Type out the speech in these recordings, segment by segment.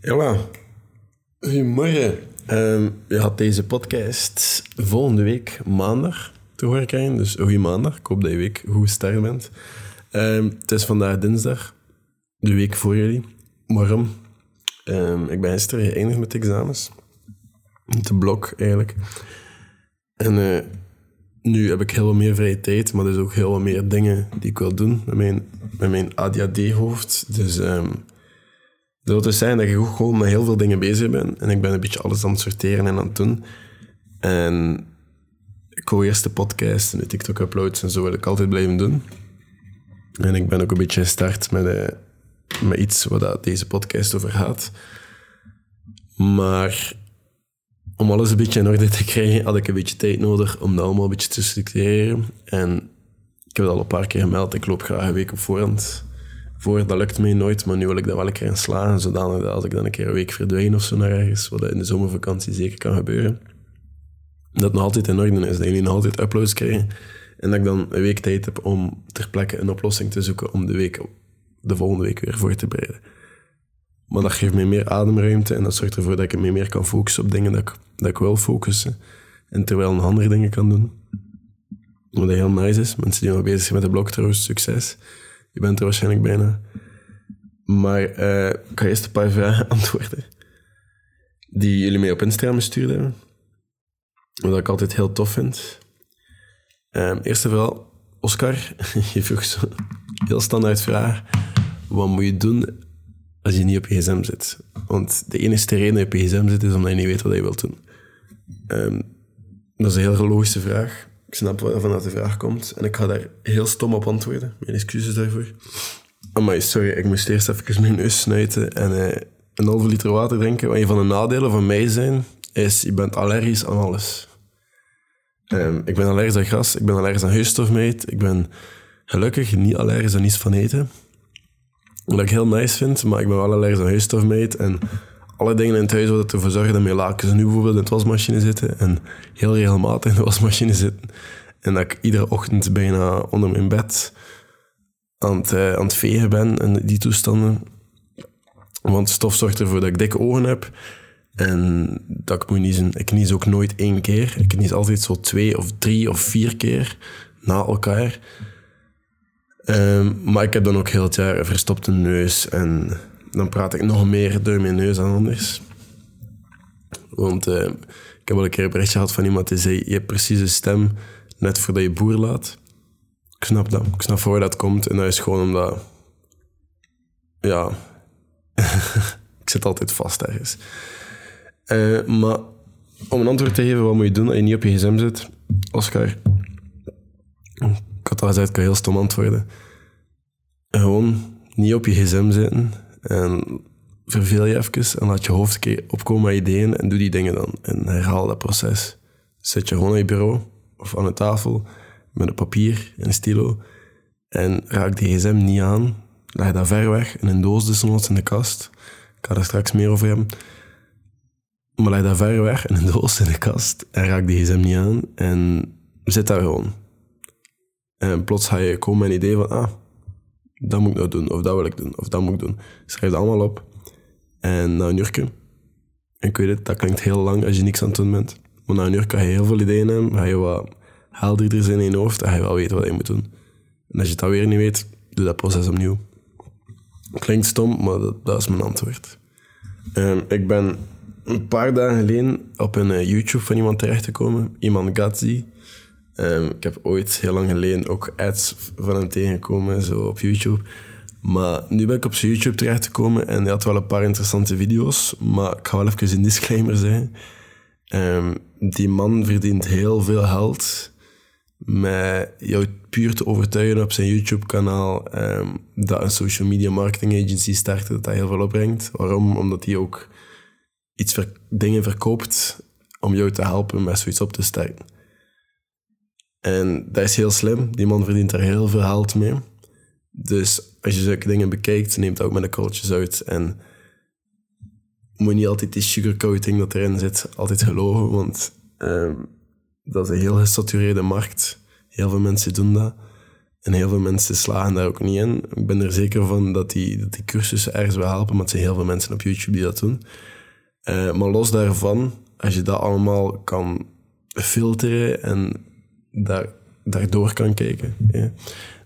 Ja, goedemorgen. Um, je had deze podcast volgende week maandag te horen krijgen. Dus goeie maandag. Ik hoop dat je week goed gestart bent. Um, het is vandaag dinsdag, de week voor jullie. Waarom? Um, ik ben gisteren geëindigd met examens. De blok eigenlijk. En uh, nu heb ik heel wat meer vrije tijd, maar dus ook heel wat meer dingen die ik wil doen met mijn, met mijn ADHD-hoofd. Dus um, dat wil dus zijn dat ook gewoon met heel veel dingen bezig ben. En ik ben een beetje alles aan het sorteren en aan het doen. En ik wil eerst de podcast en de TikTok-uploads en zo wil ik altijd blijven doen. En ik ben ook een beetje gestart met, uh, met iets waar deze podcast over gaat. Maar om alles een beetje in orde te krijgen, had ik een beetje tijd nodig om dat allemaal een beetje te structureren. En ik heb het al een paar keer gemeld, ik loop graag een week op voorhand voor. Dat lukt mij nooit, maar nu wil ik dat wel een keer in slagen, zodanig dat als ik dan een keer een week verdwijn of zo naar ergens, wat in de zomervakantie zeker kan gebeuren, dat het nog altijd in orde is, dat jullie nog altijd uploads krijgen. En dat ik dan een week tijd heb om ter plekke een oplossing te zoeken om de, week, de volgende week weer voor te bereiden. Maar dat geeft mij meer ademruimte en dat zorgt ervoor dat ik me meer kan focussen op dingen dat ik, dat ik wil focussen. En terwijl nog andere dingen kan doen. Wat heel nice is. Mensen die nog bezig zijn met de blog trouwens, succes. Je bent er waarschijnlijk bijna. Maar uh, ik ga eerst een paar vragen antwoorden. Die jullie mij op Instagram gestuurd hebben. Wat ik altijd heel tof vind. Um, eerst en vooral, Oscar, je vroeg zo heel standaard vraag. Wat moet je doen als je niet op je gsm zit. Want de enige reden dat je op je gsm zit, is omdat je niet weet wat je wilt doen. Um, dat is een heel logische vraag. Ik snap dat de vraag komt. En ik ga daar heel stom op antwoorden. Mijn excuses daarvoor. Maar sorry, ik moest eerst even mijn neus snuiten en uh, een halve liter water drinken. Want een van de nadelen van mij zijn, is je bent allergisch aan alles. Um, ik ben allergisch aan gras, ik ben allergisch aan huisstofmeet, ik ben gelukkig niet allergisch aan iets van eten. Wat ik heel nice vind, maar ik ben wel allergisch aan huisstofmeet. En alle dingen in het huis wat ervoor zorgen dat mijn lakens nu bijvoorbeeld in de wasmachine zitten. En heel regelmatig in de wasmachine zitten. En dat ik iedere ochtend bijna onder mijn bed aan het, uh, aan het vegen ben en die toestanden. Want stof zorgt ervoor dat ik dikke ogen heb. En dat ik moet niezen. Ik nies ook nooit één keer. Ik nies altijd zo twee of drie of vier keer na elkaar. Um, maar ik heb dan ook heel het jaar verstopte neus en dan praat ik nog meer door mijn neus dan anders. Want uh, ik heb al een keer een berichtje gehad van iemand die zei: Je hebt precies een stem net voordat je boer laat. Ik snap dat. Ik snap voor dat komt. En dat is gewoon omdat. Ja. ik zit altijd vast ergens. Uh, maar om een antwoord te geven, wat moet je doen als je niet op je gsm zit? Oscar, ik had al gezegd, ik kan heel stom antwoorden. Gewoon niet op je gsm zitten en verveel je even en laat je hoofd opkomen met ideeën en doe die dingen dan. En herhaal dat proces. Zet je gewoon aan je bureau of aan een tafel met een papier en een stilo en raak die gsm niet aan. Leg dat ver weg in een doos desnoods in de kast. Ik ga er straks meer over hebben. Maar leg dat ver weg in een doos in de kast en raak die gsm niet aan en zit daar gewoon. En plots ga je komen met een idee van, ah, dat moet ik nou doen, of dat wil ik doen, of dat moet ik doen. Schrijf het allemaal op. En na een ik weet het, dat klinkt heel lang als je niks aan het doen bent. Maar na een uur kan je heel veel ideeën hebben, ga je wat helderder zijn in je hoofd en ga je wel weten wat je moet doen. En als je dat weer niet weet, doe dat proces opnieuw. Klinkt stom, maar dat, is mijn antwoord. Um, ik ben een paar dagen geleden op een uh, YouTube van iemand terechtgekomen, iemand Gatzi. Um, ik heb ooit heel lang geleden ook ads van hem tegengekomen, zo op YouTube. Maar nu ben ik op zijn YouTube terechtgekomen en hij had wel een paar interessante video's. Maar ik ga wel even een disclaimer zeggen. Um, die man verdient heel veel geld met jou puur te overtuigen op zijn YouTube-kanaal um, dat een social media marketing agency starten, dat dat heel veel opbrengt. Waarom? Omdat hij ook iets dingen verkoopt om jou te helpen met zoiets op te starten. En dat is heel slim. Die man verdient er heel veel geld mee. Dus als je zulke dingen bekijkt, neemt dat ook met de korreltjes uit. En moet niet altijd die sugarcoating dat erin zit, altijd geloven. Want um, dat is een heel gesatureerde markt. Heel veel mensen doen dat. En heel veel mensen slagen daar ook niet in. Ik ben er zeker van dat die, dat die cursussen ergens wel helpen, maar het zijn heel veel mensen op YouTube die dat doen. Uh, maar los daarvan, als je dat allemaal kan filteren en daar, daardoor kan kijken, ja,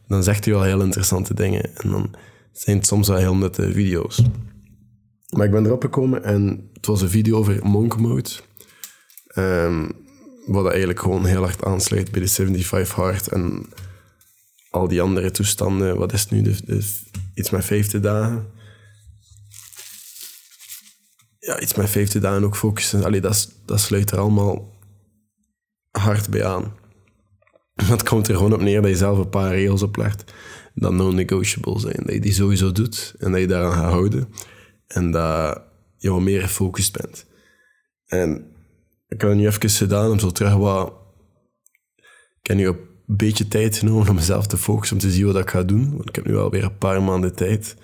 dan zegt hij wel heel interessante dingen. En dan zijn het soms wel heel nette video's. Maar ik ben erop gekomen en het was een video over monk mode. Um, wat eigenlijk gewoon heel hard aansluit bij de 75 hard en al die andere toestanden. Wat is het nu? De, iets met 50 dagen. Ja, iets met 50 dagen ook focussen. Allee, dat, dat sluit er allemaal hard bij aan. Het komt er gewoon op neer dat je zelf een paar regels oplegt dat non-negotiable zijn. Dat je die sowieso doet en dat je daaraan gaat houden. En dat je wat meer gefocust bent. En ik heb het nu even gedaan om zo terug wat... Ik heb nu een beetje tijd genomen om mezelf te focussen, om te zien wat ik ga doen. Want ik heb nu alweer een paar maanden tijd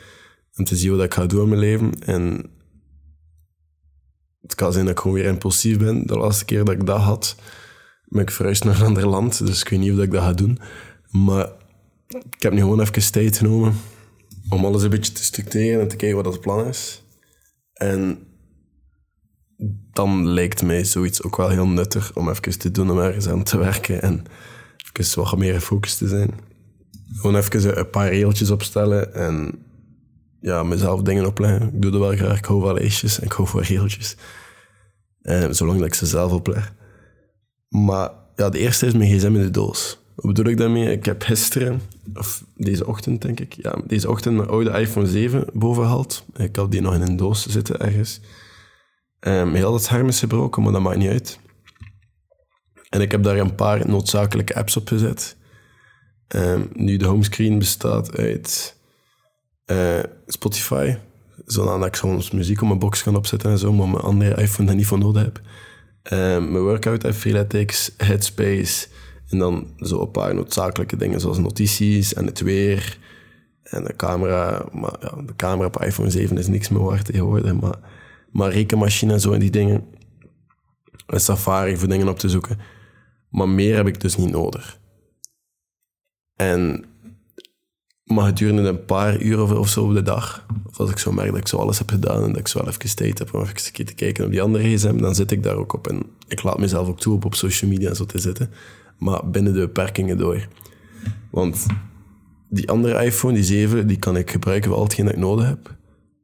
om te zien wat ik ga doen in mijn leven. En het kan zijn dat ik gewoon weer impulsief ben. De laatste keer dat ik dat had, ben ik verhuisd naar een ander land. Dus ik weet niet of ik dat ga doen. Maar ik heb nu gewoon even tijd genomen om alles een beetje te structureren en te kijken wat het plan is. En dan lijkt mij zoiets ook wel heel nuttig om even te doen, om ergens aan te werken en even wat meer gefocust te zijn. Gewoon even een paar regeltjes opstellen en ja, mezelf dingen opleggen. Ik doe dat wel graag. Ik hou van en ik hou van regeltjes. En zolang dat ik ze zelf opleg. Maar ja, de eerste is mijn gsm in de doos. Wat bedoel ik daarmee? Ik heb gisteren, of deze ochtend denk ik, ja, deze ochtend mijn oude iPhone 7 bovengehaald. Ik had die nog in een doos zitten ergens. Um, heel het scherm is gebroken, maar dat maakt niet uit. En ik heb daar een paar noodzakelijke apps op gezet. Um, nu, de homescreen bestaat uit uh, Spotify, zodat ik soms muziek op mijn box kan opzetten en zo, maar mijn andere iPhone dat niet voor nodig heb. Um, mijn workout app, Freeletics, Headspace, en dan zo een paar noodzakelijke dingen zoals notities en het weer en de camera. Maar ja, de camera op iPhone 7 is niks meer waard tegenwoordig, maar maar rekenmachine en zo en die dingen. Een Safari voor dingen op te zoeken. Maar meer heb ik dus niet nodig. En maar gedurende een paar uur of, zo op de dag, of als ik zo merk dat ik zo alles heb gedaan en dat ik zo even tijd heb om even te kijken op die andere gsm, dan zit ik daar ook op. En ik laat mezelf ook toe op, op social media en zo te zitten, maar binnen de beperkingen door. Want die andere iPhone, die 7, die kan ik gebruiken voor al hetgeen dat ik nodig heb.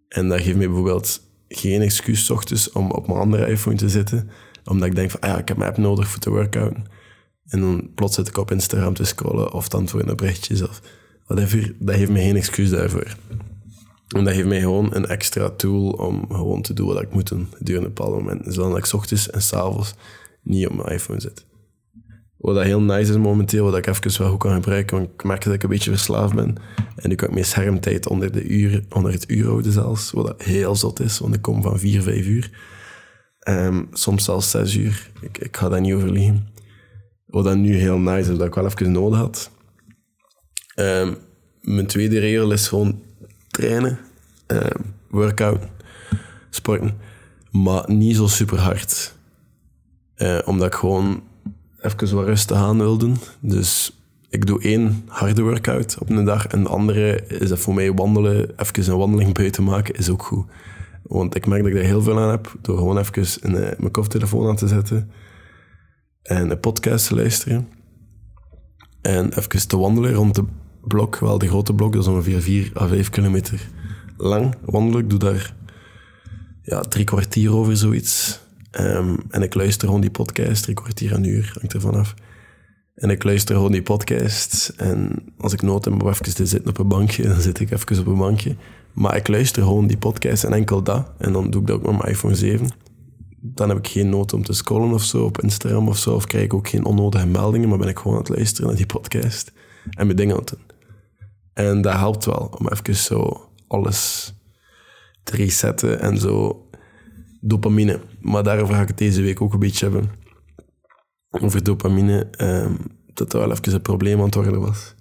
En dat geeft me bijvoorbeeld geen excuus ochtends om op mijn andere iPhone te zitten. Omdat ik denk van, ah ja, ik heb mijn app nodig voor te workouten. En dan plots zit ik op Instagram te scrollen of te antwoorden op berichtjes of Dat heeft me geen excuus daarvoor. En dat geeft mij gewoon een extra tool om gewoon te doen wat ik moet doen gedurende bepaalde momenten. Zodat ik s ochtends en s'avonds niet op mijn iPhone zit. Wat dat heel nice is momenteel, wat ik even wel goed kan gebruiken, want ik merk dat ik een beetje verslaafd ben. En nu kan ik mijn schermtijd onder, de uur, onder het uur houden zelfs, wat dat heel zot is, want ik kom van 4, 5 uur. Um, soms zelfs 6 uur. Ik, ik ga daar niet over liegen. Wat dat nu heel nice is, dat ik wel even nodig had. Um, mijn tweede regel is gewoon trainen, um, workout, sporten. Maar niet zo super hard. Uh, omdat ik gewoon even wat rustig aan wil doen. Dus ik doe één harde workout op een dag en de andere is dat voor mij wandelen, even een wandeling buiten maken, is ook goed. Want ik merk dat ik daar heel veel aan heb door gewoon even eh, mijn koptelefoon aan te zetten en een podcast te luisteren. En even te wandelen rond de blok, wel de grote blok, dat is ongeveer 4 à 5 kilometer lang wandelen. Ik doe daar ja, drie kwartier over zoiets. Um, en ik luister gewoon die podcast, drie kwartier een uur, hangt er vanaf. En ik luister gewoon die podcast. En als ik nood heb om even te zitten op een bankje, dan zit ik even op een bankje. Maar ik luister gewoon die podcast en enkel dat. En dan doe ik dat ook met mijn iPhone 7. Dan heb ik geen nood om te scrollen of zo op Instagram of zo. Of krijg ik ook geen onnodige meldingen, maar ben ik gewoon aan het luisteren naar die podcast. En mijn dingen aan het doen. En dat helpt wel om even zo alles te resetten en zo dopamine. Maar daarover ga ik het deze week ook een beetje hebben. Over dopamine, um, dat er wel even een probleem aan het worden was.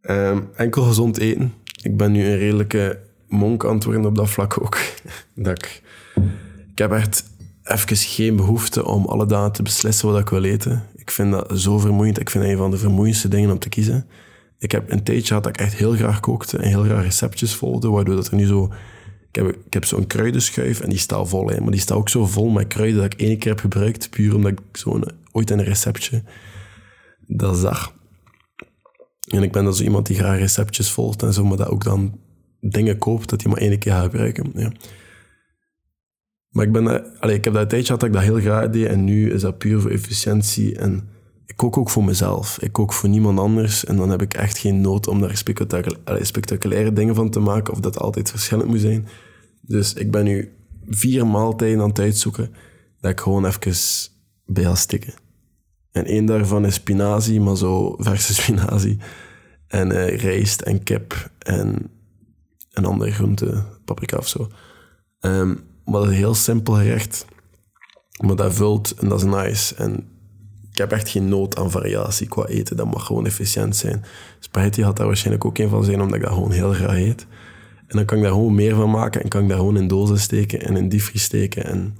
Um, enkel gezond eten. Ik ben nu een redelijke monk aan het worden op dat vlak ook. dat ik, ik heb echt even geen behoefte om alle dagen te beslissen wat ik wil eten. Ik vind dat zo vermoeiend. Ik vind dat een van de vermoeiendste dingen om te kiezen. Ik heb een tijdje gehad dat ik echt heel graag kookte en heel graag receptjes volgde, waardoor dat er nu zo... Ik heb, ik heb zo'n kruidenschuif en die staat vol, hè, maar die staat ook zo vol met kruiden dat ik één keer heb gebruikt, puur omdat ik zo'n ooit een receptje dat zag. En ik ben dan zo iemand die graag receptjes volgt en zo, maar dat ook dan dingen koopt dat hij maar één keer gaat gebruiken. Ja. Maar ik, ben, dat, ik heb dat een tijdje gehad dat ik dat heel graag deed en nu is dat puur voor efficiëntie. En ik kook ook voor mezelf. Ik kook voor niemand anders en dan heb ik echt geen nood om daar spectaculaire, spectaculaire dingen van te maken of dat altijd verschillend moet zijn. Dus ik ben nu vier maaltijden aan het uitzoeken dat ik gewoon even bij ga stikken. En één daarvan is spinazie, maar zo verse spinazie. En uh, rijst en kip en een andere groente, paprika of zo. Um, maar dat is een heel simpel gerecht. Maar dat vult en dat is nice. En ik heb echt geen nood aan variatie qua eten. Dat mag gewoon efficiënt zijn. Spaghetti had daar waarschijnlijk ook een van zijn, omdat ik dat gewoon heel graag eet. En dan kan ik daar gewoon meer van maken en kan ik daar gewoon in dozen steken en in diepvries steken. En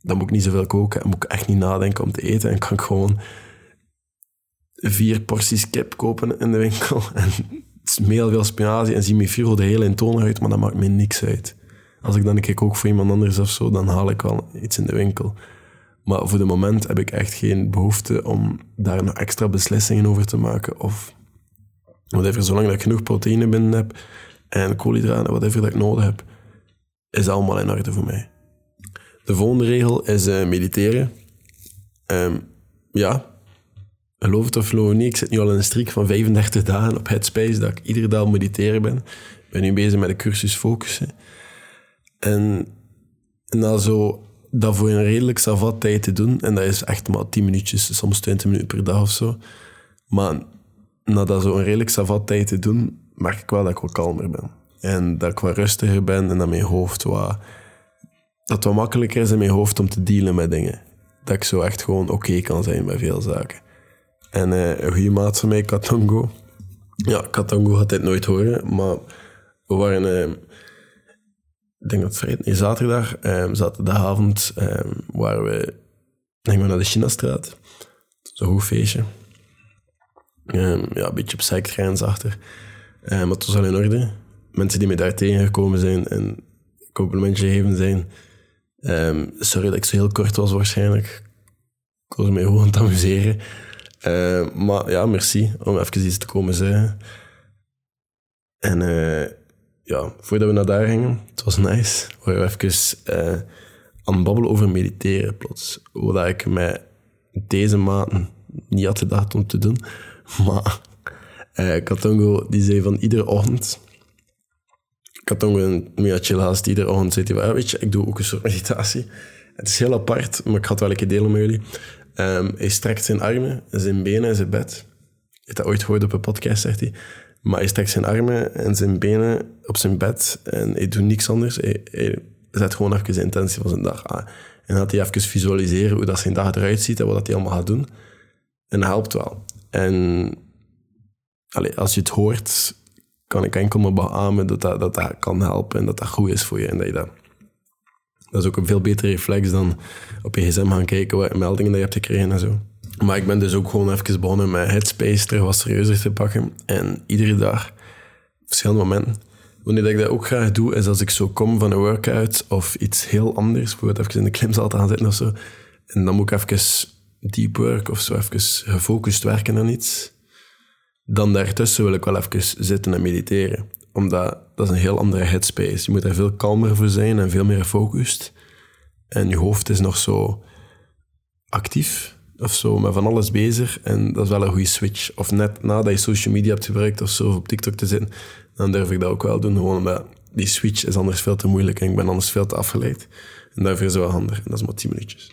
dan moet ik niet zoveel koken en moet ik echt niet nadenken om te eten. En kan ik gewoon vier porties kip kopen in de winkel. En heel veel spinazie en zie mijn de hele in uit, maar dat maakt me niks uit. Als ik dan een keer kook voor iemand anders of zo, dan haal ik wel iets in de winkel. Maar voor de moment heb ik echt geen behoefte om daar nog extra beslissingen over te maken. Of whatever, zolang dat ik genoeg proteïne binnen heb en koolhydraten, whatever dat ik nodig heb, is allemaal in orde voor mij. De volgende regel is uh, mediteren. Um, ja, geloof het of geloof niet, ik zit nu al in een streak van 35 dagen op Headspace dat ik iedere dag mediteren ben. Ik ben nu bezig met de cursus focussen. En, dan zo dat voor een redelijk savat tijd te doen, en dat is echt maar 10 minuutjes, soms 20 minuten per dag of zo. Maar na dat zo een redelijk savat tijd te doen, merk ik wel dat ik wat kalmer ben. En dat ik wat rustiger ben en dat mijn hoofd wat... Dat het wat makkelijker is in mijn hoofd om te dealen met dingen. Dat ik zo echt gewoon oké kan zijn bij veel zaken. En uh, een goede maat van mij, Katongo. Ja, Katongo had dit nooit horen, maar we waren... Uh, ik denk dat het vrijdag, nee, zaterdag, um, zaterdagavond, um, waren we, gingen we naar de Chinastraat. Zo'n feestje. Um, ja, een beetje op zijkgrens achter. Maar het was al in orde. Mensen die me daar tegengekomen zijn en complimentje geven zijn. Sorry dat ik zo heel kort was waarschijnlijk. Ik was me gewoon het amuseren. Maar ja, merci om even iets te komen zeggen. En uh, ja, voordat we naar daar gingen, het was nice, waren we even uh, aan het babbelen over mediteren plots. Wat ik met deze maanden niet had gedacht om te doen. Maar uh, Katongo die zei van iedere ochtend... Katongo een mega chill iedere ochtend zei hij van, weet je, ik doe ook een soort meditatie. Het is heel apart, maar ik ga het wel een keer delen met jullie. Um, hij strekt zijn armen, zijn benen en zijn bed. Je hebt dat ooit gehoord op een podcast, zegt hij. Maar hij strekt zijn armen en zijn benen op zijn bed en hij doet niks anders. Hij, zet gewoon even de intentie van zijn dag aan. En gaat hij even visualiseren hoe dat zijn dag eruit ziet en wat hij allemaal gaat doen. En dat helpt wel. En allez, als je het hoort, kan ik enkel maar beamen dat dat, dat dat kan helpen en dat dat goed is voor je. En dat, je dat, dat is ook een veel betere reflex dan op je gsm gaan kijken wat meldingen dat je hebt gekregen en zo. Maar ik ben dus ook gewoon even begonnen met Headspace terug wat serieuzer te pakken. En iedere dag, verschillende momenten. Wanneer ik dat ook graag doe, is als ik zo kom van een workout of iets heel anders. Bijvoorbeeld even in de klimzaal te gaan zitten of zo. En dan moet ik even deep work of zo even gefocust werken aan iets. Dan daartussen wil ik wel even zitten en mediteren. Omdat dat is een heel andere headspace. Je moet er veel kalmer voor zijn en veel meer gefocust. En je hoofd is nog zo actief of zo, met van alles bezig. En dat is wel een goede switch. Of net nadat je social media hebt gebruikt of zo, op TikTok te zitten, dan durf ik dat ook wel doen. Gewoon omdat die switch is anders veel te moeilijk en ik ben anders veel te afgeleid. En daarvoor is het wel handig. En dat is maar tien minuutjes.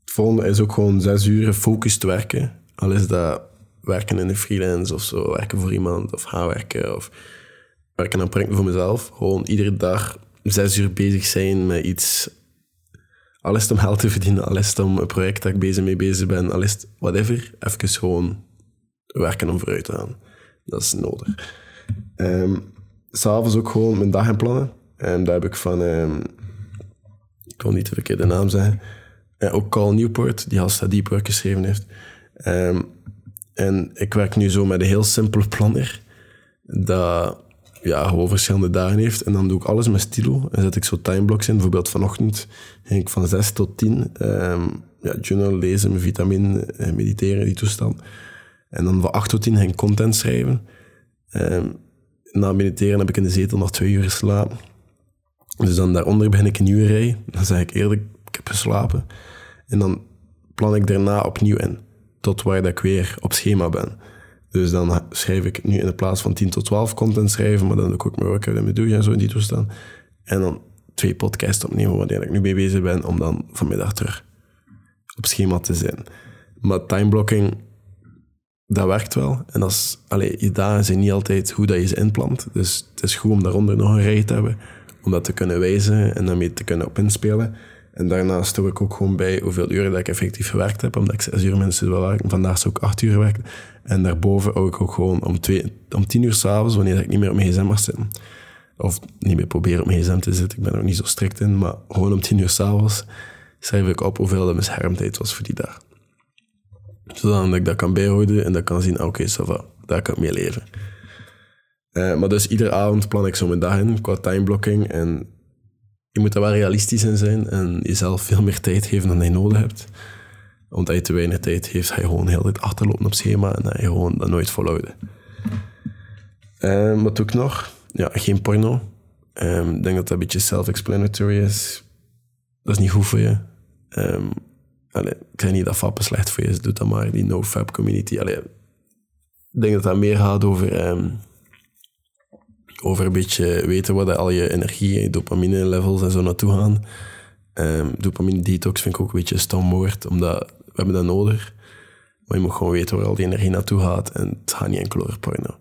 Het volgende is ook gewoon zes uur gefocust werken. Al is dat werken in een freelance of zo, werken voor iemand of gaan werken of werken aan projecten voor mezelf. Gewoon iedere dag zes uur bezig zijn met iets al om geld te verdienen, al om een project dat ik bezig mee bezig ben, al whatever, even gewoon werken om vooruit te gaan. Dat is nodig. Um, S'avonds ook gewoon mijn dag inplannen. En daar heb ik van, um, ik wil niet de verkeerde naam zeggen, uh, ook Carl Newport, die als Deep Work geschreven heeft. En ik werk nu zo met een heel simpele planner, dat ja, gewoon verschillende dagen heeft. En dan doe ik alles met stilo en zet ik zo timeblocks in. Bijvoorbeeld vanochtend ging ik van 6 tot 10 um, ja, journal lezen, vitamine, eh, mediteren, die toestand. En dan van 8 tot 10 ging ik content schrijven. Um, na mediteren heb ik in de zetel nog twee uur geslapen. Dus dan daaronder begin ik een nieuwe rij. Dan zeg ik eerlijk, ik heb geslapen. En dan plan ik daarna opnieuw in. Tot waar dat ik weer op schema ben. Dus dan schrijf ik nu in de plaats van 10 tot 12 content schrijven, maar dan doe ik ook mijn workout en mijn douche en zo in die toestand. En dan twee podcasts opnemen, wanneer ik nu mee bezig ben, om dan vanmiddag terug op schema te zijn. Maar timeblocking, dat werkt wel. En dat is, allee, je dagen zijn niet altijd hoe dat je ze inplant. Dus het is goed om daaronder nog een rij te hebben, om dat te kunnen wijzen en daarmee te kunnen op inspelen. En daarnaast stel ik ook gewoon bij hoeveel uren dat ik effectief gewerkt heb, omdat ik zes uur mensen wil werken. Vandaag zou ik acht uur werken. En daarboven hou ik ook gewoon om, twee, om tien uur s'avonds, wanneer ik niet meer op mijn gsm mag zitten. Of niet meer proberen op mijn gsm te zitten, ik ben er ook niet zo strikt in, maar gewoon om tien uur s'avonds schrijf ik op hoeveel de beschermdheid was voor die dag. Zodat ik dat kan bijhouden en dat kan zien, oké, okay, daar kan ik mee leven. Uh, maar dus iedere avond plan ik zo mijn dag in qua timeblocking. En je moet er wel realistisch in zijn en jezelf veel meer tijd geven dan je nodig hebt. Omdat je te weinig tijd heeft, ga je gewoon heel tijd achterlopen op schema en dan je gewoon dat nooit volhouden. Um, wat doe ik nog? Ja, geen porno. Um, ik denk dat dat een beetje self-explanatory is. Dat is niet goed voor je. Um, allee, ik zeg niet dat vappen slecht voor je is, doe dat maar, die no-fap community. Allee, ik denk dat dat meer gaat over over een beetje weten waar al je energie en dopamine levels en zo naartoe gaan. Um, dopamine detox vind ik ook een beetje een stom omdat we hebben dat nodig. Maar je moet gewoon weten waar al die energie naartoe gaat en het gaat niet enkel over porno.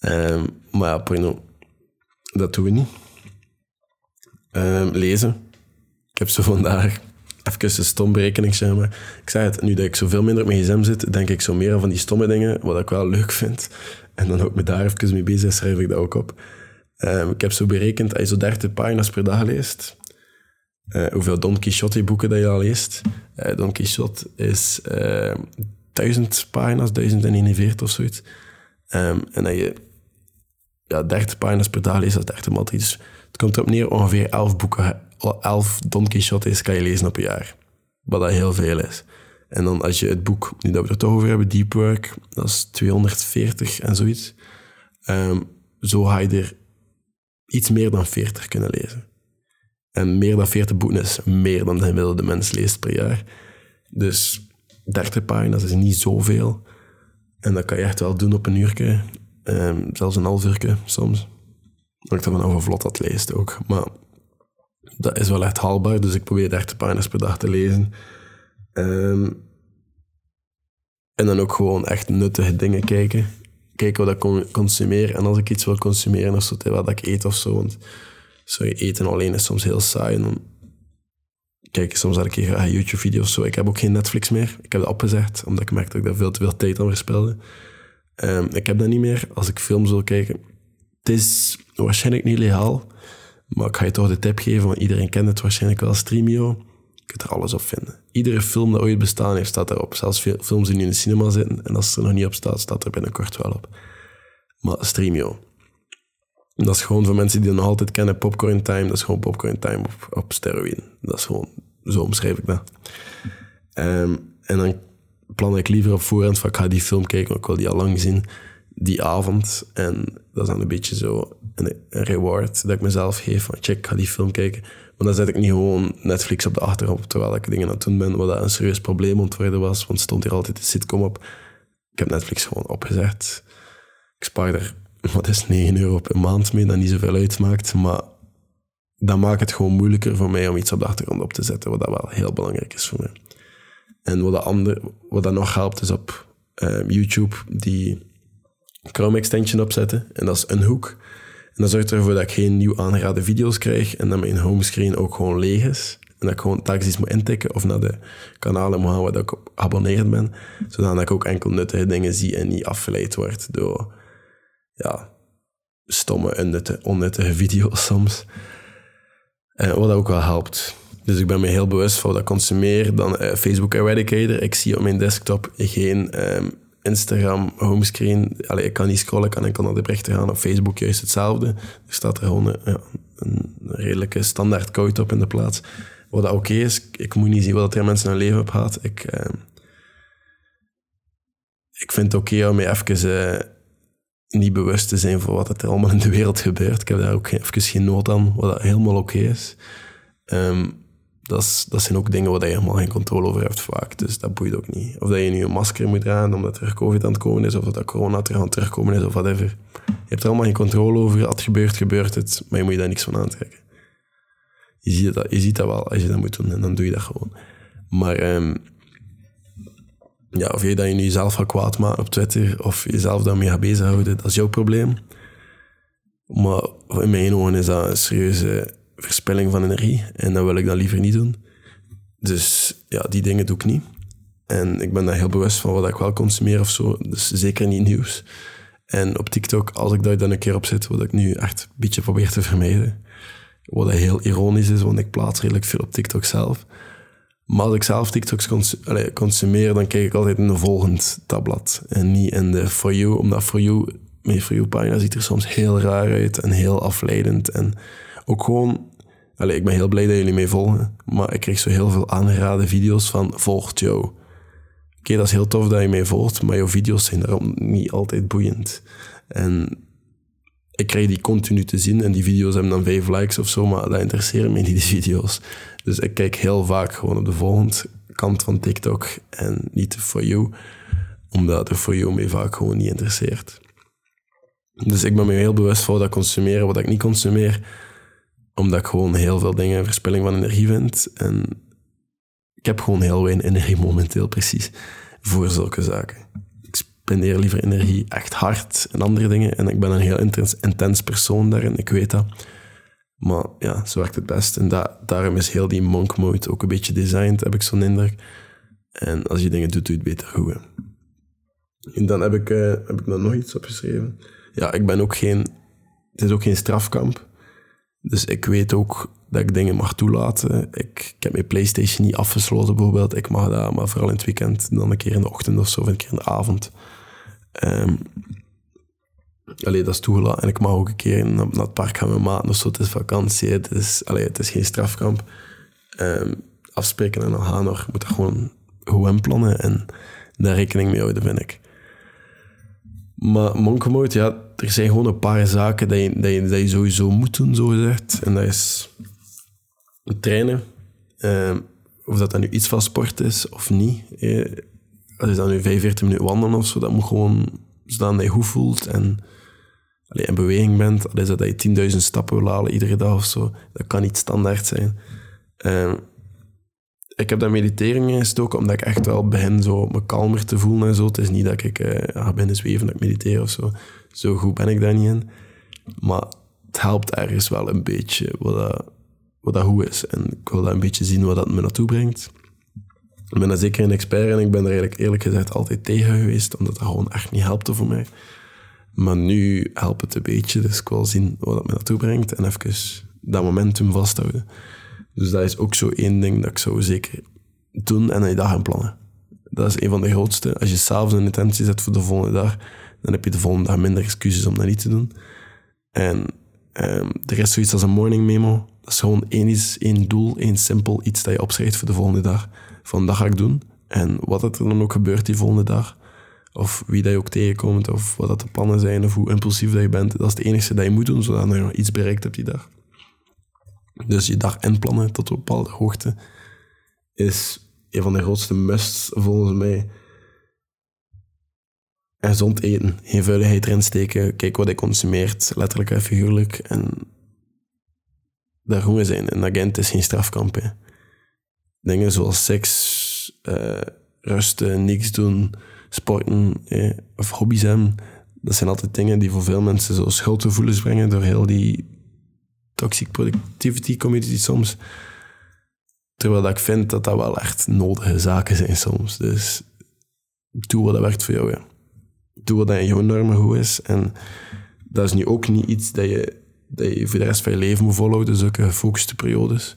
Um, maar ja, porno, dat doen we niet. Um, lezen. Ik heb zo vandaag even een stom berekening, maar. Ik zei het, nu dat ik zoveel minder op mijn gsm zit, denk ik zo meer aan van die stomme dingen, wat ik wel leuk vind. En dan ook me daar even mee bezig, schrijf ik dat ook op. Um, ik heb zo berekend, als je zo 30 pagina's per dag leest, uh, hoeveel Don Quixote boeken dat je al leest. Uh, Don Quixote is uh, 1000 pagina's, 1041 of zoiets. Um, en dat je ja, 30 pagina's per dag leest, dat is 30 maal Dus het komt erop neer, ongeveer 11 boeken, 11 Don Quixote's kan je lezen op een jaar. Wat dat heel veel is. En dan als je het boek, nu dat we het over hebben, Deep Work, dat is 240 en zoiets. Um, zo ga je er iets meer dan 40 kunnen lezen. En meer dan 40 boeken is meer dan de gemiddelde mens leest per jaar. Dus 30 pagina's is niet zoveel. En dat kan je echt wel doen op een uurtje. Um, zelfs een half uurtje soms. Hangt er vanaf hoe vlot dat leest ook. Maar dat is wel echt haalbaar. Dus ik probeer 30 pagina's per dag te lezen. Um, en dan ook gewoon echt nuttige dingen kijken. Kijken wat ik consumeer. En als ik iets wil consumeren, of zo, wat ik eet of zo. Want zo eten alleen is soms heel saai. En dan kijk soms een keer graag YouTube-video's zo. Ik heb ook geen Netflix meer. Ik heb dat opgezegd, omdat ik merkte dat ik daar veel te veel tijd aan verspilde. Um, ik heb dat niet meer als ik films wil kijken. Het is waarschijnlijk niet legaal, maar ik ga je toch de tip geven, want iedereen kent het waarschijnlijk wel, Streamio. Je kunt er alles op vinden. Iedere film dat ooit bestaan heeft, staat erop. Zelfs films die nu in de cinema zitten. En als het er nog niet op staat, staat er binnenkort wel op. Maar Streamio. Dat is gewoon voor mensen die dat nog altijd kennen, Popcorn Time. Dat is gewoon Popcorn Time op, op. Dat is gewoon, zo omschrijf ik dat. Um, en dan plan ik liever op voorhand van ik ga die film kijken, want ik wil die al lang zien, die avond. En dat is dan een beetje zo een, een reward dat ik mezelf geef van check, ga die film kijken. Want dan zet ik niet gewoon Netflix op de achtergrond terwijl ik dingen aan het doen ben, wat dat een serieus probleem ontworden was, want stond hier altijd de sitcom op. Ik heb Netflix gewoon opgezet. Ik spaar er, wat is 9 euro per maand mee, dat niet zoveel uitmaakt, maar dat maakt het gewoon moeilijker voor mij om iets op de achtergrond op te zetten, wat dat wel heel belangrijk is voor mij. En wat dat, ander, wat dat nog helpt, is op um, YouTube die Chrome extension opzetten. En dat is een hoek. En dat zorgt ervoor dat ik geen nieuw aangeraden video's krijg en dat mijn homescreen ook gewoon leeg is. En dat ik gewoon telkens iets moet intikken of naar de kanalen moet gaan waar ik op geabonneerd ben. Zodat ik ook enkel nuttige dingen zie en niet afgeleid word door ja, stomme, unnuttige, onnuttige video's soms. Uh, wat ook wel helpt. Dus ik ben me heel bewust van wat ik consumeer. Dan uh, Facebook Eradicator. Ik zie op mijn desktop geen um, Instagram homescreen, allee, ik kan niet scrollen, ik kan naar de berichten gaan. Op Facebook juist hetzelfde. Er staat er gewoon een, ja, een redelijke standaard code op in de plaats. Wat dat oké is, ik moet niet zien wat er mensen hun leven op gaat. Ik, eh, ik vind het oké om je even uh, niet bewust te zijn voor wat er allemaal in de wereld gebeurt. Ik heb daar ook even geen nood aan, wat dat helemaal oké is. Um, dat, dat zijn ook dingen waar je helemaal geen controle over hebt vaak. Dus dat boeit ook niet. Of dat je nu een masker moet dragen omdat er COVID aan het komen is, of dat corona aan het terugkomen is, of whatever. Je hebt er allemaal geen controle over. Als het gebeurt, gebeurt het. Maar je moet je daar niks van aantrekken. Je ziet dat, je ziet dat wel als je dat moet doen. En dan doe je dat gewoon. Maar um, ja, of je dat je nu jezelf gaat kwaad maken op Twitter, of jezelf daarmee gaat bezighouden, dat is jouw probleem. Maar in mijn ogen is dat een serieuze verspilling van energie. En dat wil ik dan liever niet doen. Dus ja, die dingen doe ik niet. En ik ben daar heel bewust van wat ik wel consumeer of zo. Dus zeker niet nieuws. En op TikTok, als ik daar dan een keer op zit, wat ik nu echt een beetje probeer te vermijden. Wat heel ironisch is, want ik plaats redelijk veel op TikTok zelf. Maar als ik zelf TikToks consumeer, dan kijk ik altijd in de volgend tabblad. En niet in de For You, omdat For You, mijn For You-pagina ziet er soms heel raar uit en heel afleidend. En ook gewoon... Allee, ik ben heel blij dat jullie mee volgen, maar ik kreeg zo heel veel aangeraden video's van volgt jou. Oké, dat is heel tof dat je mij volgt, maar jouw video's zijn daarom niet altijd boeiend. En ik krijg die continu te zien en die video's hebben dan vijf likes of zo, maar dat interesseert me niet, die video's. Dus ik kijk heel vaak gewoon op de volgende kant van TikTok en niet de For You, omdat de For You mij vaak gewoon niet interesseert. Dus ik ben me heel bewust van dat consumeren, wat ik niet consumeer omdat ik gewoon heel veel dingen verspilling van energie vind. En ik heb gewoon heel weinig energie momenteel precies voor zulke zaken. Ik spendeer liever energie echt hard en andere dingen. En ik ben een heel intens, intens persoon daarin, ik weet dat. Maar ja, zo werkt het best. En daarom is heel die monk mode ook een beetje designed, heb ik zo'n indruk. En als je dingen doet, doe je het beter goed. En dan heb ik, uh, heb ik nog iets opgeschreven. Ja, ik ben ook geen... Het is ook geen strafkamp. Dus ik weet ook dat ik dingen mag toelaten. Ik, ik heb mijn PlayStation niet afgesloten bijvoorbeeld. Ik mag dat, maar vooral in het weekend. Dan een keer in de ochtend of zo, of een keer in de avond. Um, allee, dat is toegelaten. En ik mag ook een keer naar, het park gaan met maten of zo. Het is vakantie, het is, het is geen strafkamp. Um, afspreken en dan gaan nog. Je moet dat gewoon goed plannen en daar rekening mee houden, vind ik. Maar Monk ja, er zijn gewoon een paar zaken dat je, dat je, dat je sowieso moet doen, zo gezegd. En dat is trainen. Uh, of dat dan nu iets van sport is of niet. Eh, als je dan nu 45 minuten wandelen of zo, dat moet gewoon zodat je je goed voelt en allee, in beweging bent. Al is dat dat je 10.000 stappen wil halen iedere dag of zo. Dat kan niet standaard zijn. Uh, ik heb dat meditering gestoken omdat ik echt wel begin zo me kalmer te voelen en zo. Het is niet dat ik uh, ga binnen zweven dat ik mediteer of zo. Zo goed ben ik daar niet in. Maar het helpt ergens wel een beetje wat dat, wat dat goed is. En ik wil dat een beetje zien wat dat me naartoe brengt. Ik ben daar zeker een expert en ik ben er eigenlijk eerlijk gezegd altijd tegen geweest, omdat dat gewoon echt niet helpte voor mij. Maar nu helpt het een beetje, dus ik wil zien wat dat me naartoe brengt en even dat momentum vasthouden. Dus dat is ook zo één ding dat ik zou zeker doen en een dag gaan plannen. Dat is een van de grootste. Als je s'avonds een intentie zet voor de volgende dag, dan heb je de volgende dag minder excuses om dat niet te doen. En um, er is zoiets als een morning memo. Dat is gewoon één, één doel, één simpel iets dat je opschrijft voor de volgende dag. Van dat ga ik doen. En wat er dan ook gebeurt die volgende dag, of wie dat je ook tegenkomt, of wat dat de plannen zijn, of hoe impulsief dat je bent, dat is het enige dat je moet doen, zodat je nog iets bereikt hebt die dag. Dus je dag inplannen tot een bepaalde hoogte is een van de grootste musts volgens mij. En gezond eten, geen vuiligheid erin steken, kijk wat hij consumeert, letterlijk en figuurlijk. En daar gewoon zijn. En agent is geen strafkamp. Dingen zoals seks, uh, rusten, niks doen, sporten of hobby's hebben, dat zijn altijd dingen die voor veel mensen zo schuldgevoelens brengen door heel die toxic productivity community soms. Terwijl dat ik vind dat dat wel echt nodige zaken zijn soms. Dus doe wat dat werkt voor jou. Ja. Doe wat in jouw normen goed is. En dat is nu ook niet iets dat je, dat je voor de rest van je leven moet volhouden. Zulke gefocuste periodes.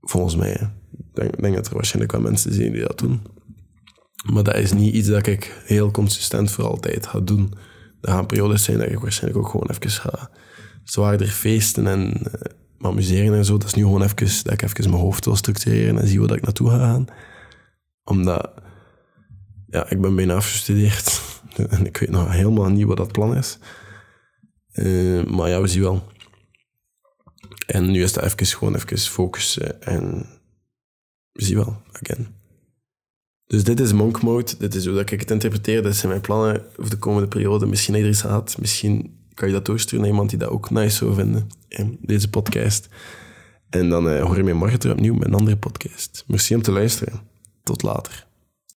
Volgens mij. Ik denk, denk, dat er waarschijnlijk wel mensen zijn die dat doen. Maar dat is niet iets dat ik heel consistent voor altijd ga doen. Er gaan periodes zijn dat ik waarschijnlijk ook gewoon even ga zwaarder feesten en uh, amuseren en zo. Dat is nu gewoon even dat ik even mijn hoofd wil structureren en zie waar ik naartoe ga gaan. Omdat, ja, ik ben bijna afgestudeerd en ik weet nog helemaal niet wat dat plan is. Uh, maar ja, we zien wel. En nu is dat even gewoon even focussen en we zien wel, again. Dus dit is monk mode, dit is hoe ik het interpreteer, dit zijn mijn plannen voor de komende periode. Misschien er iets had, misschien kan je dat doorsturen naar iemand die dat ook nice zou vinden, in deze podcast. En dan uh, hoor je mij morgen terug opnieuw met een andere podcast. Merci om te luisteren. Tot later.